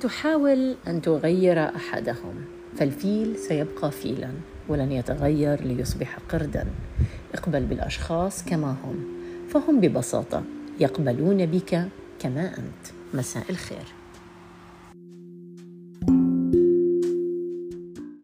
تحاول أن تغير أحدهم فالفيل سيبقى فيلا ولن يتغير ليصبح قردا. اقبل بالأشخاص كما هم فهم ببساطة يقبلون بك كما أنت. مساء الخير.